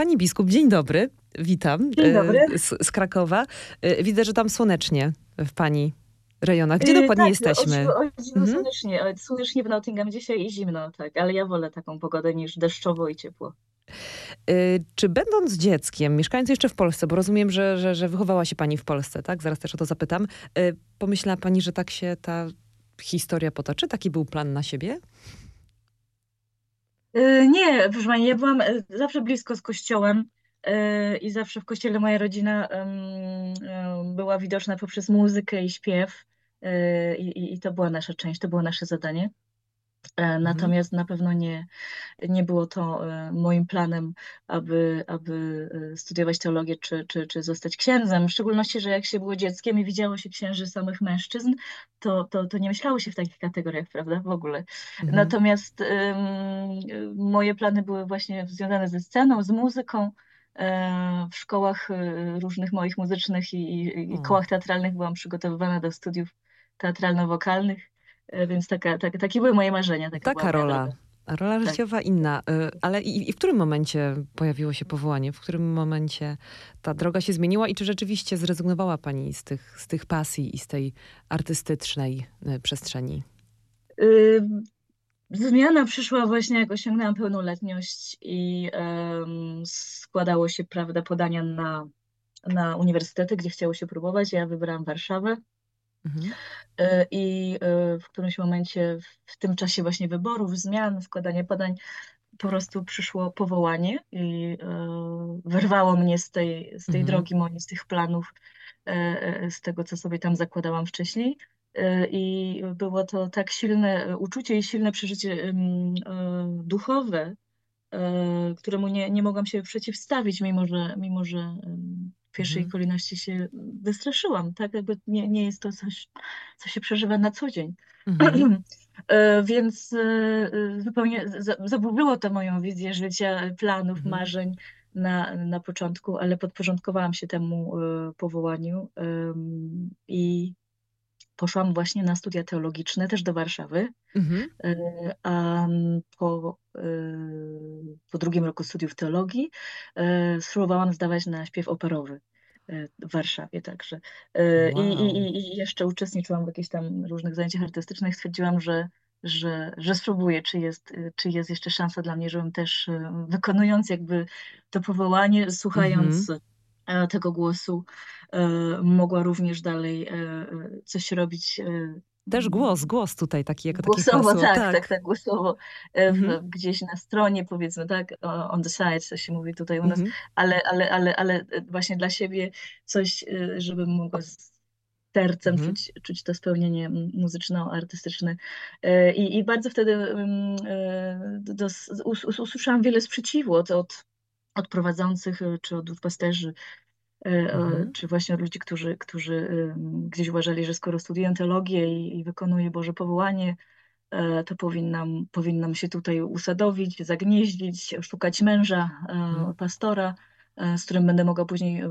Pani biskup, dzień dobry. Witam. Dzień dobry. e, Z, z Krakowa. E, Widzę, że tam słonecznie w pani rejonach. Gdzie Yy, dokładnie tak, jesteśmy? O, o, Mhm. słonecznie, słonecznie w Nottingham dzisiaj i zimno, tak, ale ja wolę taką pogodę niż deszczowo i ciepło. E, Czy będąc dzieckiem, mieszkając jeszcze w Polsce, bo rozumiem, że, że, że wychowała się pani w Polsce, tak? Zaraz też o to zapytam. E, Pomyślała pani, że tak się ta historia potoczy? Taki był plan na siebie? Yy, Nie, proszę pani, ja byłam e, zawsze blisko z kościołem e, i zawsze w kościele moja rodzina e, była widoczna poprzez muzykę i śpiew e, i, i- i to była nasza część, to było nasze zadanie. E, Natomiast na pewno nie, nie było to e, moim planem, aby, aby e, studiować teologię czy, czy, czy zostać księdzem. W szczególności, że jak się było dzieckiem i widziało się księży samych mężczyzn, to, to, to nie myślało się w takich kategoriach, prawda, w ogóle. Mhm. Natomiast y, moje plany były właśnie związane ze sceną, z muzyką. W szkołach różnych moich muzycznych i, i, kołach teatralnych byłam przygotowywana do studiów teatralno-wokalnych, więc taka, tak, takie były moje marzenia. Taka, Taka rola. rola Tak. życiowa inna. E, Ale i, i w którym momencie pojawiło się powołanie? W którym momencie ta droga się zmieniła i czy rzeczywiście zrezygnowała pani z tych, z tych pasji i z tej artystycznej e, przestrzeni? Zmiana przyszła właśnie jak osiągnęłam pełnoletność i em, składało się, prawda, podania na, na uniwersytety, gdzie chciało się próbować. Ja wybrałam Warszawę. Mhm. E, I e, w którymś momencie, w tym czasie właśnie wyborów, zmian, składania podań, po prostu przyszło powołanie i e, wyrwało mnie z tej, z tej Mhm. drogi mojej, z tych planów, z tego, co sobie tam zakładałam wcześniej. I było to tak silne uczucie i silne przeżycie duchowe, któremu nie, nie mogłam się przeciwstawić, mimo że, mimo że w pierwszej Mhm. kolejności się wystraszyłam, tak? Jakby nie, nie jest to coś, co się przeżywa na co dzień. Mhm. E, Więc e, e, zupełnie za- zaburzyło to moją wizję życia, planów, Mhm. marzeń na, na początku, ale podporządkowałam się temu powołaniu i poszłam właśnie na studia teologiczne, też do Warszawy. Mhm. E, A po, e, po drugim roku studiów teologii e, spróbowałam zdawać na śpiew operowy w Warszawie także. E, I, Wow. i, i jeszcze uczestniczyłam w jakichś tam różnych zajęciach artystycznych. Stwierdziłam, że, że, że spróbuję, czy jest, czy jest jeszcze szansa dla mnie, żebym też wykonując jakby to powołanie, słuchając e, tego głosu, e, mogła również dalej e, e, coś robić e, Też głos, głos tutaj taki, jako Głosowo, hasło. tak, tak, tak, głosowo. e, W, Mhm. Gdzieś na stronie, powiedzmy, tak, on the side, co się mówi tutaj u nas, Mhm. ale, ale, ale, ale właśnie dla siebie coś, e, żebym mogła z sercem Mhm. czuć, czuć to spełnienie muzyczno-artystyczne. E, I, I bardzo wtedy mm, e, us, us, usłyszałam wiele sprzeciwu od, od, od prowadzących e, czy od duszpasterzy, e, e, Mhm. czy właśnie od ludzi, którzy, którzy gdzieś uważali, że skoro studiuję teologię i, i wykonuję Boże powołanie, to powinnam, powinnam się tutaj usadowić, zagnieździć, szukać męża, Mhm. pastora, z którym będę mogła później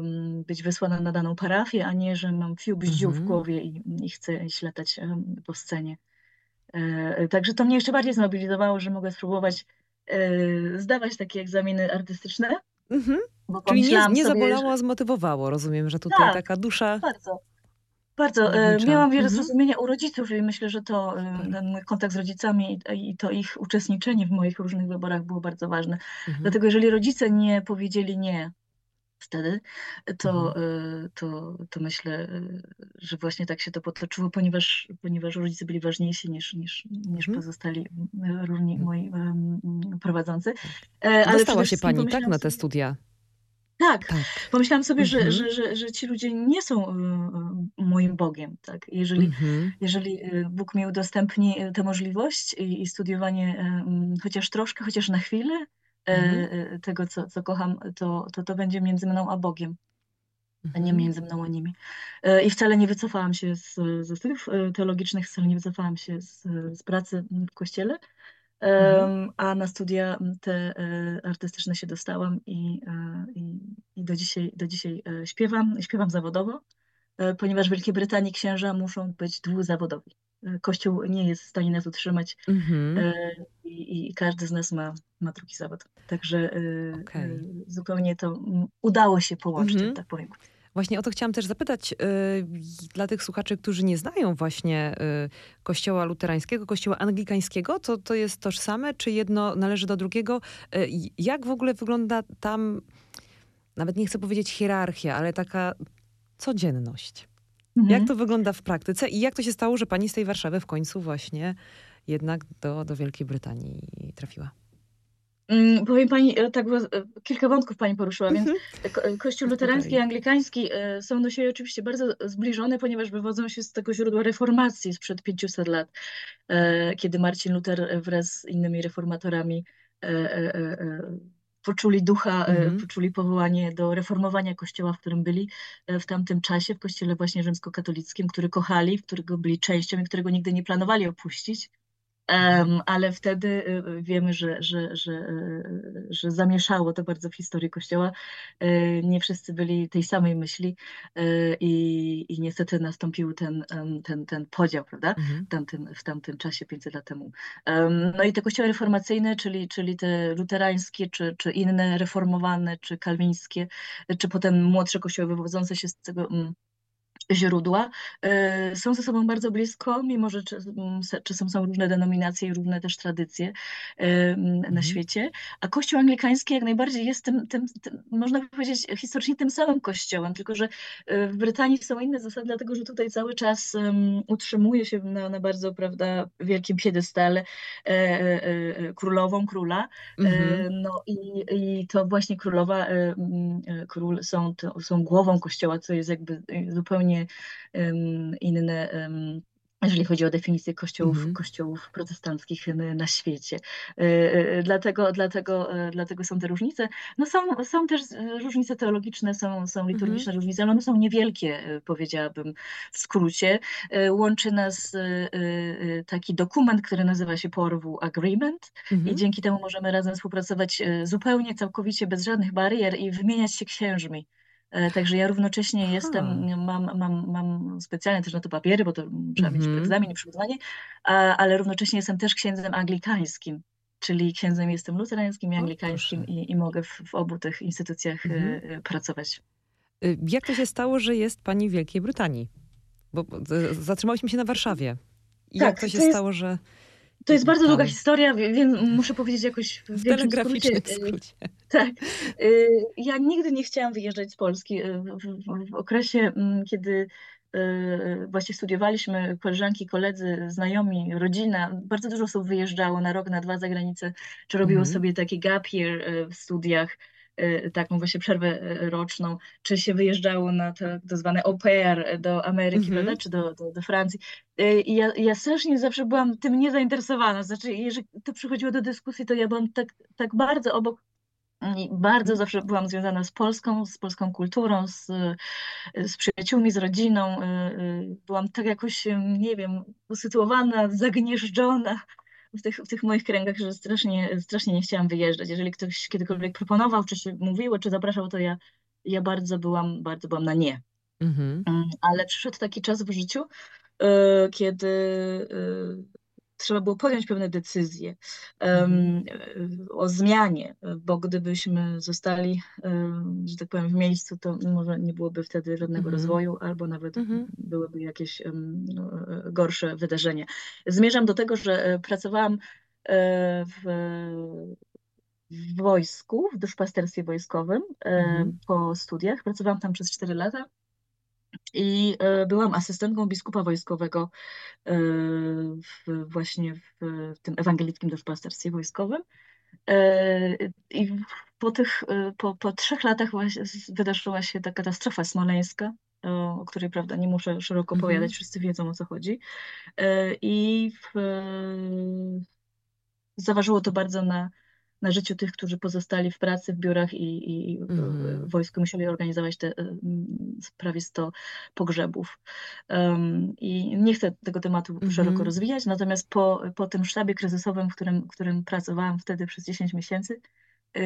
być wysłana na daną parafię, a nie, że mam fiu bździu w Mhm. głowie i, i chcę iść latać em, po scenie. Także to mnie jeszcze bardziej zmobilizowało, że mogę spróbować zdawać takie egzaminy artystyczne, Mhm. bo Czyli nie, nie sobie, zabolało, a zmotywowało. Rozumiem, że tutaj tak, taka dusza bardzo. Bardzo. Wodnicza. Miałam wiele Mhm. zrozumienia u rodziców i myślę, że to Super. ten mój kontakt z rodzicami i, i to ich uczestniczenie w moich różnych wyborach było bardzo ważne. Mhm. Dlatego jeżeli rodzice nie powiedzieli nie wtedy, to, Mhm. e, to, to myślę, e, że właśnie tak się to potoczyło, ponieważ, ponieważ rodzice byli ważniejsi niż, niż, niż Mhm. pozostali różni Mhm. moi prowadzący. Tak. E, Ale dostała się pani, tak, na te studia? tak, Tak. Pomyślałam sobie, że, że, że, że ci ludzie nie są moim Bogiem, tak? Jeżeli, jeżeli Bóg mi udostępni tę możliwość i, i studiowanie chociaż troszkę, chociaż na chwilę Mhm. y, tego, co, co kocham, to, to to będzie między mną a Bogiem, a nie Mhm. między mną a nimi. Y, I wcale nie wycofałam się z, ze studiów teologicznych, wcale nie wycofałam się z, z pracy w kościele. Mhm. A na studia te e, artystyczne się dostałam i, e, i, i do dzisiaj, do dzisiaj e, śpiewam, śpiewam zawodowo, e, ponieważ w Wielkiej Brytanii księża muszą być dwuzawodowi. Kościół nie jest w stanie nas utrzymać Mhm. e, i, i każdy z nas ma, ma drugi zawód. Także e, Okej. zupełnie to udało się połączyć, Mhm. tak powiem. Właśnie o to chciałam też zapytać y, dla tych słuchaczy, którzy nie znają właśnie y, kościoła luterańskiego, kościoła anglikańskiego, to to jest tożsame, czy jedno należy do drugiego? Y, jak w ogóle wygląda tam, nawet nie chcę powiedzieć hierarchia, ale taka codzienność? Mhm. Jak to wygląda w praktyce i jak to się stało, że pani z tej Warszawy w końcu właśnie jednak do, do Wielkiej Brytanii trafiła? Mm, Powiem pani, e, tak, e, kilka wątków pani poruszyła, więc Mhm. ko- Kościół luterański i anglikański e, są do siebie oczywiście bardzo zbliżone, ponieważ wywodzą się z tego źródła reformacji sprzed 500 lat, kiedy Marcin Luther wraz z innymi reformatorami poczuli ducha, e, Mhm. poczuli powołanie do reformowania kościoła, w którym byli w tamtym czasie, w kościele właśnie rzymskokatolickim, który kochali, w którego byli częścią i którego nigdy nie planowali opuścić. Ale wtedy y, wiemy, że, że, że, y, że zamieszało to bardzo w historii Kościoła. Y, Nie wszyscy byli tej samej myśli y, i, i niestety nastąpił ten, ten, ten podział, prawda? Mhm. W tamtym, w tamtym czasie, 500 lat temu. Em, No i te kościoły reformacyjne, czyli, czyli te luterańskie, czy, czy inne reformowane, czy kalwińskie, czy potem młodsze kościoły wywodzące się z tego mm, źródła e, są ze sobą bardzo blisko, mimo że czasem są różne denominacje i różne też tradycje e, na Mhm. świecie. A Kościół anglikański jak najbardziej jest tym, tym, tym, można powiedzieć, historycznie tym samym kościołem, tylko że e, w Brytanii są inne zasady, dlatego że tutaj cały czas utrzymuje się na, na bardzo, prawda, wielkim piedestale e, e, e, królową, króla. E, Mhm. No i, i to właśnie królowa, król są, to, są głową kościoła, co jest jakby e, zupełnie inne, jeżeli chodzi o definicję kościołów, Mhm. kościołów protestanckich na świecie. E, e, Dlatego, dlatego, e, dlatego są te różnice. No są, są też różnice teologiczne, są, są liturgiczne różnice, ale one są niewielkie, powiedziałabym w skrócie. Łączy nas taki dokument, który nazywa się Porwu Agreement i Mhm. dzięki temu możemy razem współpracować zupełnie, całkowicie bez żadnych barier i wymieniać się księżmi. E, Także ja równocześnie Aha. jestem, mam, mam, mam specjalnie też na to papiery, bo to trzeba mieć Mhm. egzamin i przygotowanie, ale równocześnie jestem też księdzem anglikańskim, czyli księdzem jestem luterańskim i anglikańskim i, i mogę w, w obu tych instytucjach Mhm. e, pracować. Y, Jak to się stało, że jest pani w Wielkiej Brytanii? Bo zatrzymałyśmy się na Warszawie. I Tak, jak to się to jest- stało, że To jest bardzo długa historia, więc muszę powiedzieć jakoś w, większym skrócie. e, skrócie? Tak. Y, Ja nigdy nie chciałam wyjeżdżać z Polski. Y, W, okresie, mm, kiedy y, właśnie studiowaliśmy, koleżanki, koledzy, znajomi, rodzina, bardzo dużo osób wyjeżdżało na rok, na dwa za granicę, czy robiło Mhm. sobie taki gap year y, w studiach, y, taką właśnie przerwę y, roczną, czy się wyjeżdżało na tak zwane au pair do Ameryki, Mhm. prawda, czy do, do, do Francji. Y, I ja, ja strasznie zawsze byłam tym niezainteresowana. Znaczy, jeżeli to przychodziło do dyskusji, to ja byłam tak, tak bardzo obok i bardzo zawsze byłam związana z Polską, z polską kulturą, z, z przyjaciółmi, z rodziną. Byłam tak jakoś, nie wiem, usytuowana, zagnieżdżona w tych, w tych moich kręgach, że strasznie, strasznie nie chciałam wyjeżdżać. Jeżeli ktoś kiedykolwiek proponował, czy się mówiło, czy zapraszał, to ja, ja bardzo byłam, bardzo byłam na nie. Mhm. Mm, Ale przyszedł taki czas w życiu, y, kiedy y, trzeba było podjąć pewne decyzje y, o zmianie, bo gdybyśmy zostali, em, że tak powiem, w miejscu, to może nie byłoby wtedy żadnego Mhm. rozwoju, albo nawet Mhm. byłyby jakieś e, gorsze wydarzenia. Zmierzam do tego, że e, pracowałam e, w, w wojsku, w duszpasterstwie wojskowym Mhm. po studiach. Pracowałam tam przez 4 lata i e, byłam asystentką biskupa wojskowego e, w, właśnie w tym ewangelickim duszpasterstwie wojskowym. E, I po tych, po, po trzech latach właśnie wydarzyła się ta katastrofa smoleńska, o której, prawda, nie muszę szeroko Mhm. opowiadać, wszyscy wiedzą o co chodzi. I w, zaważyło to bardzo na, na życiu tych, którzy pozostali w pracy, w biurach i, i w- w wojsku musieli organizować te prawie 100 pogrzebów. Em, I nie chcę tego tematu Mhm. szeroko rozwijać, natomiast po, po tym sztabie kryzysowym, w którym, w którym pracowałam wtedy przez 10 miesięcy, yy,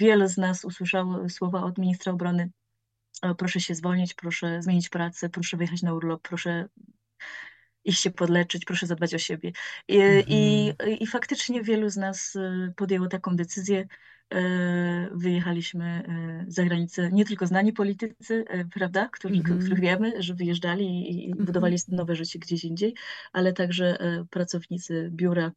wiele z nas usłyszało słowa od ministra obrony, "O, proszę się zwolnić, proszę zmienić pracę, proszę wyjechać na urlop, proszę iść się podleczyć, proszę zadbać o siebie. I, Mhm. i, i faktycznie wielu z nas y, podjęło taką decyzję. E, Wyjechaliśmy e, za granicę, nie tylko znani politycy, prawda, którzy, Mhm. których wiemy, że wyjeżdżali i, Mhm. budowali nowe życie gdzieś indziej, ale także pracownicy biura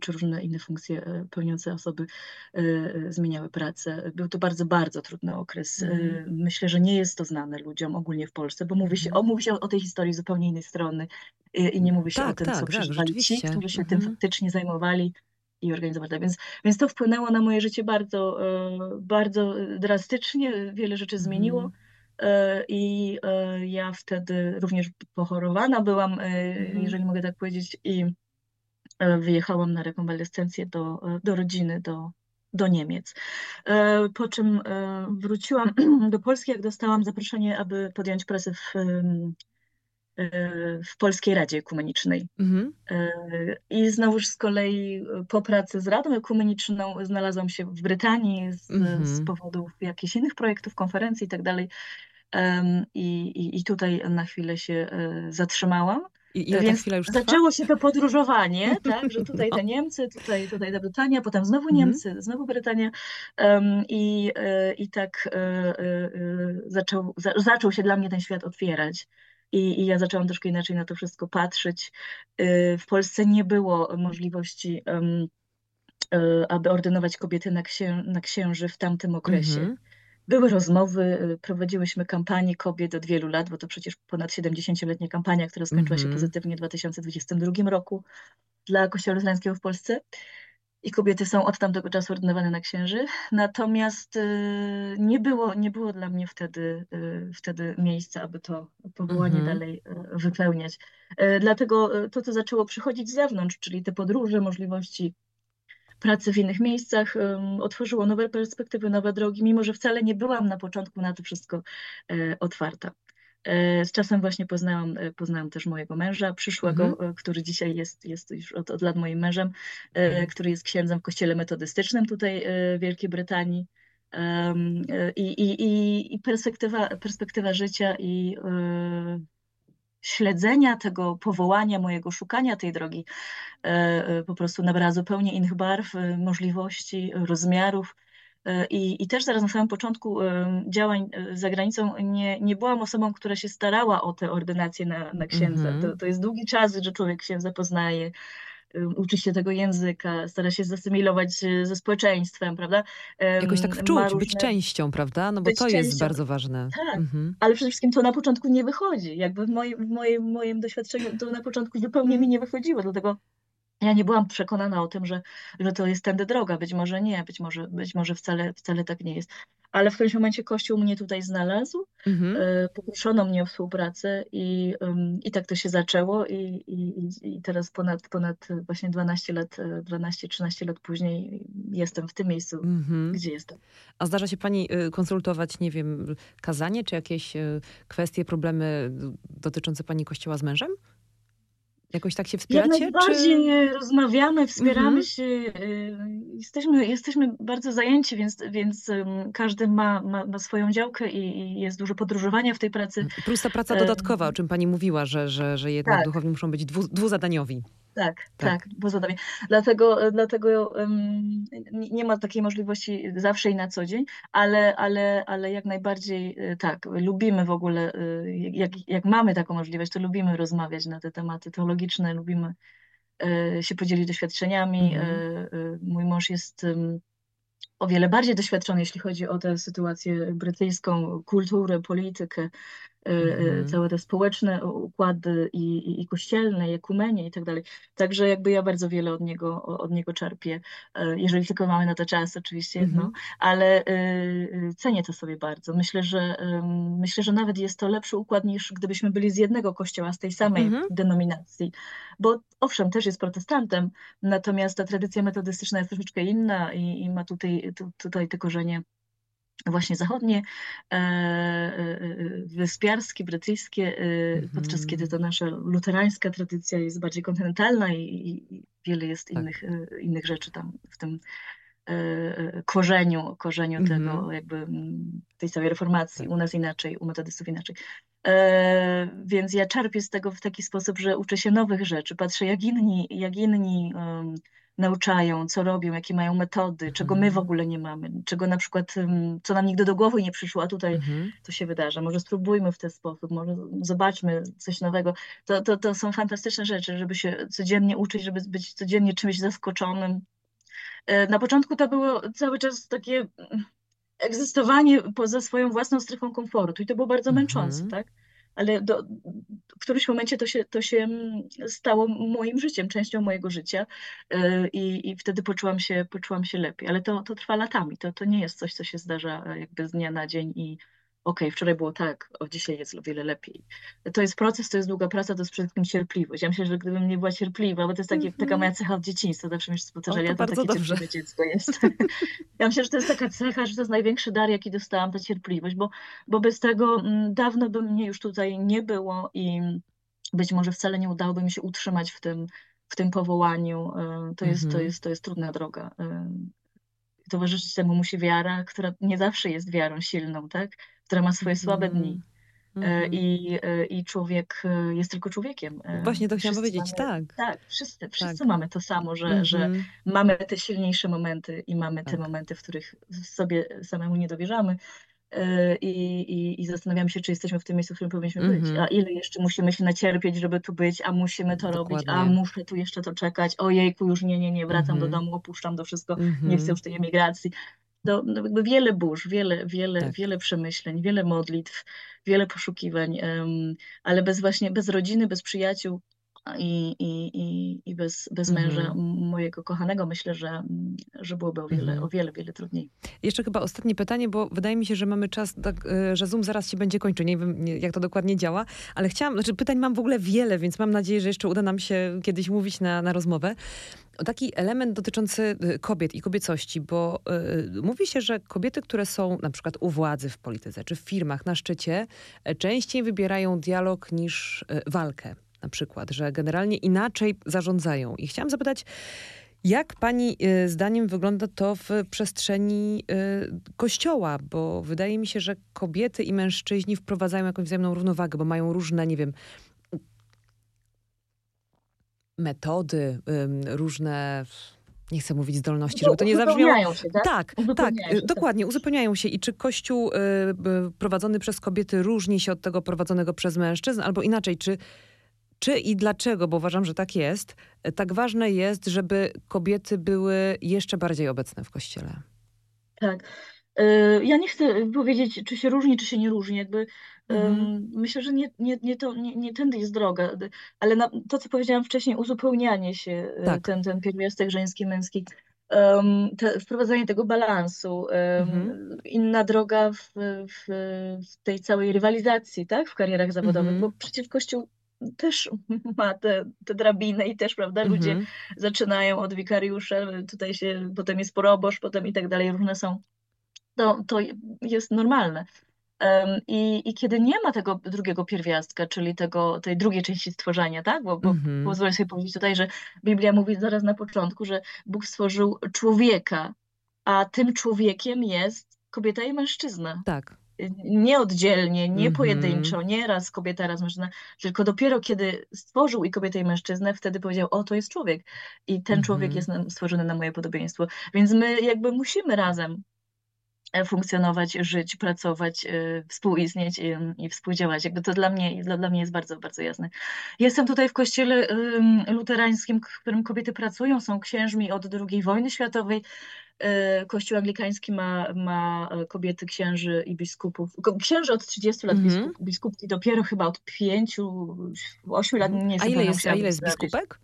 czy różne inne funkcje e, pełniące osoby e, e, zmieniały pracę. Był to bardzo, bardzo trudny okres. E, Mhm. Myślę, że nie jest to znane ludziom ogólnie w Polsce, bo mówi się, Mhm. o, mówi się o, o tej historii z zupełnie innej strony e, i nie mówi się o Tak, tym, co tak, tak, przeżywali ci, którzy się tym Mhm. faktycznie zajmowali i organizowali. Więc, więc to wpłynęło na moje życie bardzo, e, bardzo drastycznie. Wiele rzeczy zmieniło. Mhm. E, I e, ja wtedy również pochorowana byłam, e, jeżeli mogę tak powiedzieć, i e, wyjechałam na rekonwalescencję do, e, do rodziny, do, do Niemiec. E, Po czym e, wróciłam do Polski, jak dostałam zaproszenie, aby podjąć pracę w, e, w Polskiej Radzie Ekumenicznej. Mhm. E, I znowuż z kolei e, po pracy z Radą Ekumeniczną znalazłam się w Brytanii z, Mhm. z powodów jakichś innych projektów, konferencji i tak I, i, I tutaj na chwilę się e, zatrzymałam. I ile ta Więc chwila już trwa? zaczęło się to podróżowanie, tak, że tutaj No. te Niemcy, tutaj, tutaj ta Brytania, potem znowu Mhm. Niemcy, znowu Brytania. Em, I, e, i tak e, e, zaczął, za, zaczął się dla mnie ten świat otwierać. I, I ja zaczęłam troszkę inaczej na to wszystko patrzeć. E, W Polsce nie było możliwości, aby ordynować kobiety na, księ, na księży w tamtym okresie. Mhm. Były rozmowy, y, prowadziłyśmy kampanię kobiet od wielu lat, bo to przecież ponad 70-letnia kampania, która skończyła się Mhm. pozytywnie w 2022 roku dla Kościoła Luterańskiego w Polsce. I kobiety są od tamtego czasu ordynowane na księży. Natomiast y, nie było, nie było dla mnie wtedy, y, wtedy miejsca, aby to powołanie Mhm. dalej y, wypełniać. Y, Dlatego y, to, co zaczęło przychodzić z zewnątrz, czyli te podróże, możliwości pracy w innych miejscach otworzyło nowe perspektywy, nowe drogi, mimo że wcale nie byłam na początku na to wszystko e, otwarta. E, z czasem właśnie poznałam, e, poznałam też mojego męża, przyszłego, Mhm. który dzisiaj jest, jest już od, od lat moim mężem, Mhm. który jest księdzem w kościele metodystycznym tutaj w Wielkiej Brytanii. I, i, i, perspektywa, perspektywa życia i śledzenia tego powołania, mojego szukania tej drogi e, e, po prostu nabrała zupełnie innych barw, e, możliwości, rozmiarów. I, I też zaraz na samym początku działań za granicą nie, nie byłam osobą, która się starała o tę ordynację na, na księdza. Mhm. To, to jest długi czas, że człowiek księdza poznaje, e, uczy się tego języka, stara się zasymilować e, ze społeczeństwem, prawda? Jakoś tak wczuć, być różne- częścią, prawda? No bo być to jest częścią. bardzo ważne. Tak. Mhm. ale przede wszystkim to na początku nie wychodzi. Jakby w moim, w moim, moim doświadczeniu to na początku zupełnie mi nie wychodziło, dlatego ja nie byłam przekonana o tym, że, że to jest tędy droga. Być może nie, być może, być może wcale, wcale tak nie jest. Ale w którymś momencie Kościół mnie tutaj znalazł, Mhm. e, poproszono mnie o współpracę i, i tak to się zaczęło i, i, i- teraz ponad, ponad właśnie 12 lat, e, 12-13 lat później jestem w tym miejscu, Mhm. gdzie jestem. A zdarza się pani y, konsultować, nie wiem, kazanie czy jakieś y, kwestie, problemy d- dotyczące pani kościoła z mężem? Jakoś tak się Jak wspieracie? najbardziej Czy... rozmawiamy, wspieramy Mhm. się. y, Jesteśmy, jesteśmy bardzo zajęci, więc, więc każdy ma, ma, ma swoją działkę i, jest dużo podróżowania w tej pracy. Plus ta praca dodatkowa, o czym pani mówiła, że, że, że jednak Tak. duchowni muszą być dwu, dwuzadaniowi. Tak, Tak. tak. Dlatego, dlatego ym, nie ma takiej możliwości zawsze i na co dzień, ale, ale, ale jak najbardziej y, tak, lubimy w ogóle, y, jak, jak mamy taką możliwość, to lubimy rozmawiać na te tematy teologiczne, lubimy y, się podzielić doświadczeniami. Mhm. Y, y, Mój mąż jest o wiele bardziej doświadczony, jeśli chodzi o tę sytuację brytyjską, kulturę, politykę, Mhm. całe te społeczne układy i, i, i kościelne, i ekumenie i tak dalej. Także jakby ja bardzo wiele od niego, od niego czerpię, y, jeżeli tylko mamy na to czas oczywiście, Mhm. no, ale y, y, cenię to sobie bardzo. Myślę, że myślę, że nawet jest to lepszy układ niż gdybyśmy byli z jednego kościoła, z tej samej Mhm. denominacji, bo owszem, też jest protestantem, natomiast ta tradycja metodystyczna jest troszeczkę inna i, i ma tutaj, tu, tutaj te korzenie właśnie zachodnie, e, e, e, wyspiarskie, brytyjskie, podczas Mhm. kiedy ta nasza luterańska tradycja jest bardziej kontynentalna i, i, wiele jest Tak. innych, innych rzeczy tam w tym korzeniu, korzeniu Mhm. tego jakby mm, tej całej reformacji. Tak. U nas inaczej, u metodystów inaczej. E, więc ja czerpię z tego w taki sposób, że uczę się nowych rzeczy, patrzę jak inni, jak inni um, nauczają, co robią, jakie mają metody, czego my w mhm. ogóle nie mamy, czego na przykład, co nam nigdy do głowy nie przyszło, a tutaj mhm. to się wydarza. Może spróbujmy w ten sposób, może zobaczmy coś nowego. To, to, to są fantastyczne rzeczy, żeby się codziennie uczyć, żeby być codziennie czymś zaskoczonym. E, na początku to było cały czas takie egzystowanie poza swoją własną strefą komfortu i to było bardzo męczące, mhm. tak? Ale do, w którymś momencie to się, to się mm, stało moim życiem, częścią mojego życia y, i, i wtedy poczułam się, poczułam się lepiej. Ale to, to trwa latami, to, to nie jest coś, co się zdarza e, jakby z dnia na dzień i okej, okay, wczoraj było tak, o dzisiaj jest o wiele lepiej. To jest proces, to jest długa praca, to jest przede wszystkim cierpliwość. Ja myślę, że gdybym nie była cierpliwa, bo to jest takie, mm -hmm. taka moja cecha od dzieciństwa, zawsze mi się powtarzali, ja to takie dobrze. cierpliwe dziecko jest. ja myślę, że to jest taka cecha, że to jest największy dar, jaki dostałam, ta cierpliwość, bo, bo bez tego m, mm, dawno by mnie już tutaj nie było i być może wcale nie udałoby mi się utrzymać w tym, w tym powołaniu. E, to jest, to mhm. jest, to jest trudna droga. E, towarzyszyć temu musi wiara, która nie zawsze jest wiarą silną, tak? która ma swoje słabe mhm. dni. Mm. I, e, I człowiek jest tylko człowiekiem. Właśnie to chciałam powiedzieć, mamy, tak. Tak, wszyscy, wszyscy tak. mamy to samo, że, mm -hmm. że mhm. mamy te silniejsze momenty i mamy tak. te momenty, w których sobie samemu nie dowierzamy. I, i, I zastanawiamy się, czy jesteśmy w tym miejscu, w którym powinniśmy mm -hmm. być. Mhm. A ile jeszcze musimy się nacierpieć, żeby tu być, a musimy to Dokładnie. robić, a muszę tu jeszcze to czekać. Ojejku, już nie, nie, nie, wracam mm -hmm. do domu, opuszczam to wszystko, nie chcę już tej emigracji no, no jakby wiele burz, wiele, wiele, tak. wiele przemyśleń, wiele modlitw, wiele poszukiwań, um, ale bez właśnie, bez rodziny, bez przyjaciół i, i, i, i bez, bez męża mhm. mojego kochanego myślę, że, że byłoby o wiele, mhm. o wiele, wiele trudniej. Jeszcze chyba ostatnie pytanie, bo wydaje mi się, że mamy czas, tak, e, że Zoom zaraz się będzie kończył. Nie wiem, jak to dokładnie działa, ale chciałam, znaczy pytań mam w ogóle wiele, więc mam nadzieję, że jeszcze uda nam się kiedyś mówić na, na rozmowę taki element dotyczący y, kobiet i kobiecości, bo y, mówi się, że kobiety, które są na przykład u władzy w polityce czy w firmach na szczycie, e, częściej wybierają dialog niż y, walkę na przykład, że generalnie inaczej zarządzają. I chciałam zapytać, jak pani y, zdaniem wygląda to w przestrzeni y, kościoła? Bo wydaje mi się, że kobiety i mężczyźni wprowadzają jakąś wzajemną równowagę, bo mają różne, nie wiem, metody, różne nie chcę mówić zdolności, żeby to nie zabrzmiało. Się, tak, tak, tak się, dokładnie, tak. uzupełniają się. I czy Kościół y, prowadzony przez kobiety różni się od tego prowadzonego przez mężczyzn? Albo inaczej, czy, czy i dlaczego, bo uważam, że tak jest, tak ważne jest, żeby kobiety były jeszcze bardziej obecne w Kościele? Tak. Y, ja nie chcę powiedzieć, czy się różni, czy się nie różni. Jakby Mhm. Myślę, że nie, nie, nie, to, nie, nie tędy jest droga, ale na, to, co powiedziałam wcześniej, uzupełnianie się, e, tak. ten, ten pierwiastek żeński, męski, um, te, wprowadzanie tego balansu, um, mhm. inna droga w, w, w, tej całej rywalizacji, tak, w karierach zawodowych, mhm. bo przecież Kościół też ma te, te drabiny i też, prawda, ludzie mhm. zaczynają od wikariusza, tutaj się, potem jest proboszcz, potem i tak dalej, różne są. To, to jest normalne. I, I kiedy nie ma tego drugiego pierwiastka, czyli tego, tej drugiej części stworzenia, tak? Bo, bo mm-hmm. pozwolę sobie powiedzieć tutaj, że Biblia mówi zaraz na początku, że Bóg stworzył człowieka, a tym człowiekiem jest kobieta i mężczyzna. Tak. Nie oddzielnie, nie mm-hmm. pojedynczo, nie raz kobieta, raz mężczyzna, tylko dopiero kiedy stworzył i kobietę, i mężczyznę, wtedy powiedział: O, to jest człowiek. I ten mm-hmm. człowiek jest stworzony na moje podobieństwo. Więc my jakby musimy razem E, funkcjonować, żyć, pracować, e, współistnieć i, i współdziałać. Jakby to dla mnie, dla, dla mnie jest bardzo, bardzo jasne. Jestem tutaj w kościele luterańskim, w którym kobiety pracują, są księżmi od II wojny światowej. E, Kościół anglikański ma, ma kobiety, księży i biskupów. Księży od 30 lat, mm -hmm. biskupki dopiero chyba od 5, 8 lat. Nie a ile jest, a ile jest biskupek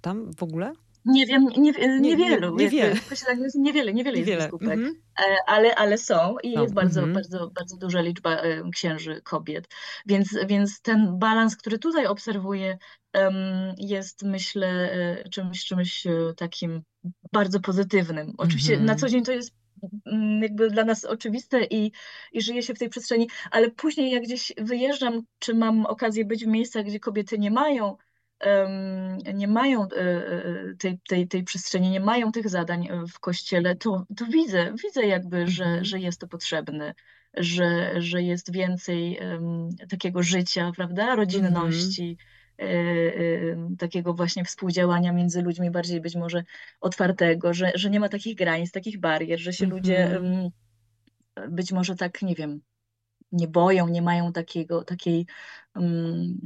tam w ogóle? Nie wiem, nie, nie, niewielu. Nie, nie, niewiele, niewiele jest biskupek, mm -hmm. ale, ale są i są. jest bardzo, mm -hmm. bardzo, bardzo duża liczba e, księży kobiet. Więc, więc ten balans, który tutaj obserwuję, jest myślę e, czymś, czymś takim bardzo pozytywnym. Oczywiście mm -hmm. na co dzień to jest mm, jakby dla nas oczywiste i, i żyje się w tej przestrzeni, ale później jak gdzieś wyjeżdżam, czy mam okazję być w miejscach, gdzie kobiety nie mają nie mają tej, tej, tej przestrzeni, nie mają tych zadań w kościele, to, to widzę, widzę jakby, że, mhm. że jest to potrzebne, że, że jest więcej takiego życia, prawda, rodzinności. Mhm. Takiego właśnie współdziałania między ludźmi, bardziej być może otwartego, że, że nie ma takich granic, takich barier, że się mhm. ludzie być może tak, nie wiem, nie boją, nie mają takiego, takiej um,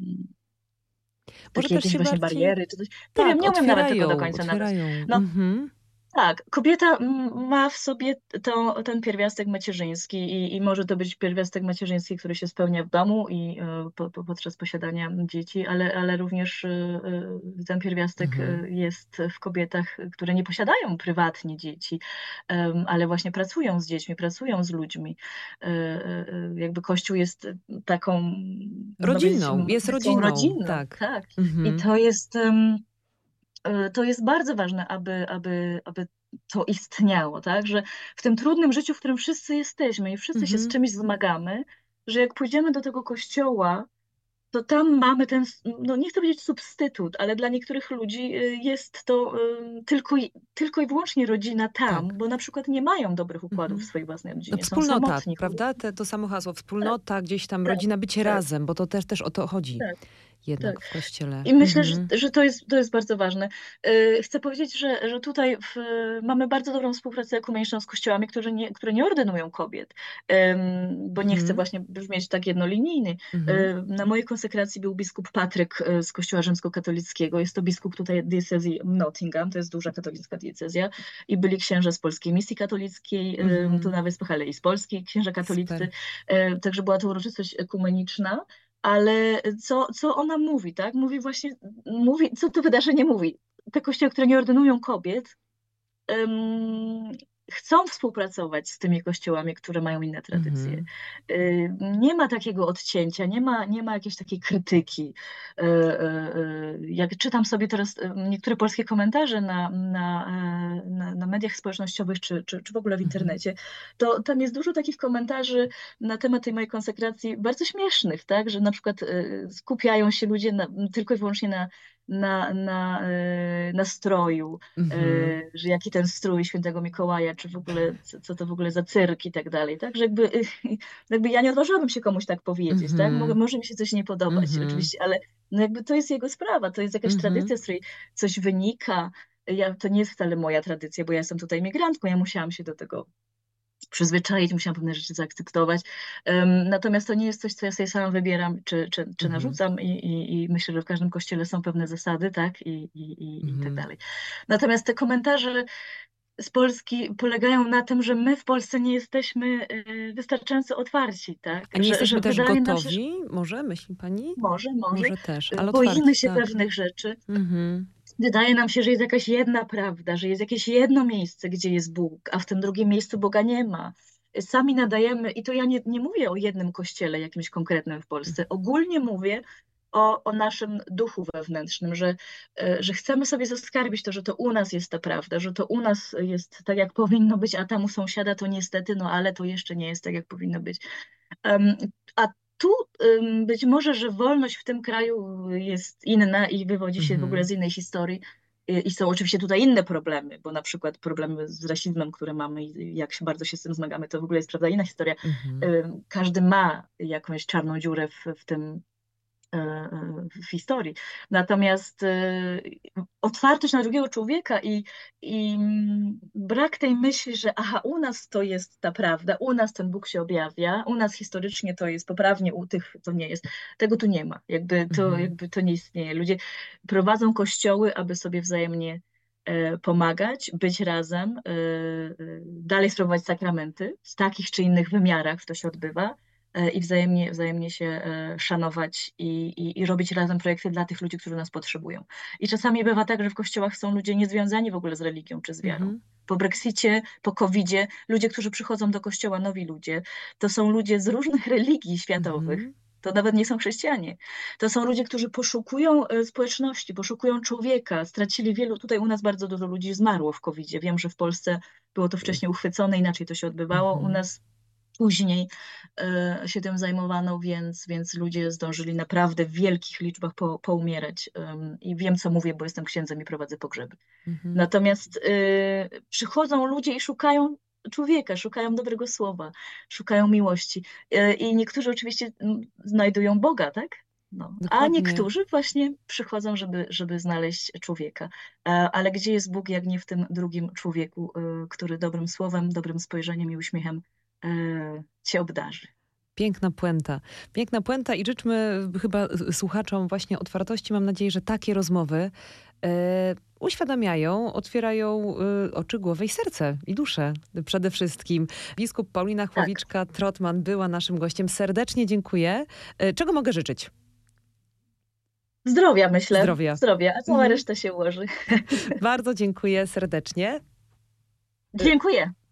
może jakieś właśnie bardziej... bariery, czy coś. Nie tak, wiem, nie umiem nawet tego do końca otwierają. No, mhm. Tak, kobieta ma w sobie to, ten pierwiastek macierzyński i, i może to być pierwiastek macierzyński, który się spełnia w domu i e, po, po, podczas posiadania dzieci, ale, ale również e, e, ten pierwiastek mhm. jest w kobietach, które nie posiadają prywatnie dzieci, ale właśnie pracują z dziećmi, pracują z ludźmi. Jakby Kościół jest taką rodziną, no, jest rodziną, rodziną tak. tak. Mhm. I to jest to jest bardzo ważne, aby, aby, aby to istniało, tak? Że w tym trudnym życiu, w którym wszyscy jesteśmy i wszyscy się z mhm. czymś zmagamy, że jak pójdziemy do tego kościoła, to tam mamy ten, no nie chcę powiedzieć substytut, ale dla niektórych ludzi y, jest to y, tylko, tylko i wyłącznie rodzina tam, tak. bo na przykład nie mają dobrych układów w mhm. swojej własnej rodzinie. No, wspólnota, prawda? Te, to samo hasło, wspólnota, tak. gdzieś tam tak. rodzina, bycie tak. razem, bo to też, też o to chodzi. Jednak tak. w kościele. I myślę, mhm. że, że to, jest, to jest bardzo ważne. Y, chcę powiedzieć, że, że tutaj w, mamy bardzo dobrą współpracę ekumeniczną z kościołami, które nie, które nie ordynują kobiet, bo nie chcę mhm. właśnie brzmieć tak jednolinijny. Mhm. Na mojej konsekracji był biskup Patryk y, z kościoła rzymskokatolickiego. Jest to biskup tutaj diecezji Nottingham, to jest duża katolicka diecezja. I byli księża z polskiej misji katolickiej, mhm. tu na Wyspach, ale i z Polski księża katolicy. Super. Także była to uroczystość ekumeniczna ale co, co ona mówi, tak? Mówi właśnie, mówi, co to wydarzenie mówi? Te kościoły, które nie ordynują kobiet, chcą współpracować z tymi kościołami, które mają inne tradycje. Mm. Nie ma takiego odcięcia, nie ma, nie ma jakiejś takiej krytyki. Y, y, jak czytam sobie teraz niektóre polskie komentarze na, na, na, na mediach społecznościowych czy, czy, czy w ogóle w mhm. internecie, to tam jest dużo takich komentarzy na temat tej mojej konsekracji bardzo śmiesznych, tak? że na przykład skupiają się ludzie na, tylko i wyłącznie na na, na e, nastroju, mhm. E, że jaki ten strój świętego Mikołaja, czy w ogóle, co, co to w ogóle za cyrk i tak dalej, tak, że jakby, jakby ja nie odważyłabym się komuś tak powiedzieć, tak, mhm. może mi się coś nie podobać mhm. oczywiście, ale no jakby to jest jego sprawa, to jest jakaś tradycja, z której coś wynika, ja, to nie jest wcale moja tradycja, bo ja jestem tutaj migrantką, ja musiałam się do tego przyzwyczaić, musiałam pewne rzeczy zaakceptować. Natomiast to nie jest coś, co ja sobie sama wybieram, czy, czy, czy mhm. narzucam i, i, i, myślę, że w każdym kościele są pewne zasady, tak, i, i, i, tak mhm. dalej. Natomiast te komentarze z Polski polegają na tym, że my w Polsce nie jesteśmy y, wystarczająco otwarci, tak? A nie że, jesteśmy że też gotowi? Się, może, myśli pani? Może, może. Może też, ale Boimy otwarci, się tak. pewnych rzeczy. Mhm wydaje nam się, że jest jakaś jedna prawda, że jest jakieś jedno miejsce, gdzie jest Bóg, a w tym drugim miejscu Boga nie ma. Sami nadajemy, i to ja nie, nie mówię o jednym kościele jakimś konkretnym w Polsce, ogólnie mówię o, o naszym duchu wewnętrznym, że, e, że chcemy sobie zaskarbić to, że to u nas jest ta prawda, że to u nas jest tak, jak powinno być, a tam u sąsiada to niestety, no ale to jeszcze nie jest tak, jak powinno być. Um, a tu być może, że wolność w tym kraju jest inna i wywodzi się w ogóle z mhm. innej historii. I są oczywiście tutaj inne problemy, bo na przykład problemy z rasizmem, które mamy i jak się bardzo się z tym zmagamy, to w ogóle jest prawda inna historia. Mhm. Każdy ma jakąś czarną dziurę w, w tym w historii. Natomiast e, otwartość na drugiego człowieka i, i brak tej myśli, że aha, u nas to jest ta prawda, u nas ten Bóg się objawia, u nas historycznie to jest poprawnie, u tych to nie jest. Tego tu nie ma. Jakby to, mhm. jakby to nie istnieje. Ludzie prowadzą kościoły, aby sobie wzajemnie e, pomagać, być razem, e, dalej sprawować sakramenty w takich czy innych wymiarach, to się odbywa E, i wzajemnie, wzajemnie się e, szanować i, i, i, robić razem projekty dla tych ludzi, którzy nas potrzebują. I czasami bywa tak, że w kościołach są ludzie niezwiązani w ogóle z religią czy z wiarą. Mm -hmm. Po Brexicie, po COVID-zie, ludzie, którzy przychodzą do kościoła, nowi ludzie, to są ludzie z różnych religii światowych. Mm -hmm. To nawet nie są chrześcijanie. To są ludzie, którzy poszukują e, społeczności, poszukują człowieka. Stracili wielu, tutaj u nas bardzo dużo ludzi zmarło w COVID-zie. Wiem, że w Polsce było to wcześniej uchwycone, inaczej to się odbywało. U mhm. nas później e, się tym zajmowano, więc, więc ludzie zdążyli naprawdę w wielkich liczbach po, poumierać. I wiem, co mówię, bo jestem księdzem i prowadzę pogrzeby. Mhm. Natomiast e, przychodzą ludzie i szukają człowieka, szukają dobrego słowa, szukają miłości. E, I niektórzy oczywiście znajdują Boga, tak? No. A niektórzy właśnie przychodzą, żeby, żeby znaleźć człowieka. Ale gdzie jest Bóg, jak nie w tym drugim człowieku, który dobrym słowem, dobrym spojrzeniem i uśmiechem cię obdarzy. Piękna puenta. Piękna puenta i życzmy chyba słuchaczom właśnie otwartości. Mam nadzieję, że takie rozmowy e, uświadamiają, otwierają e, oczy, głowę i serce i duszę przede wszystkim. Biskup Paulina tak. Chłowiczka-Trotman była naszym gościem. Serdecznie dziękuję. E, czego mogę życzyć? Zdrowia, myślę. Zdrowia. Zdrowia, a cała mhm. reszta się ułoży. Bardzo dziękuję serdecznie. Dziękuję.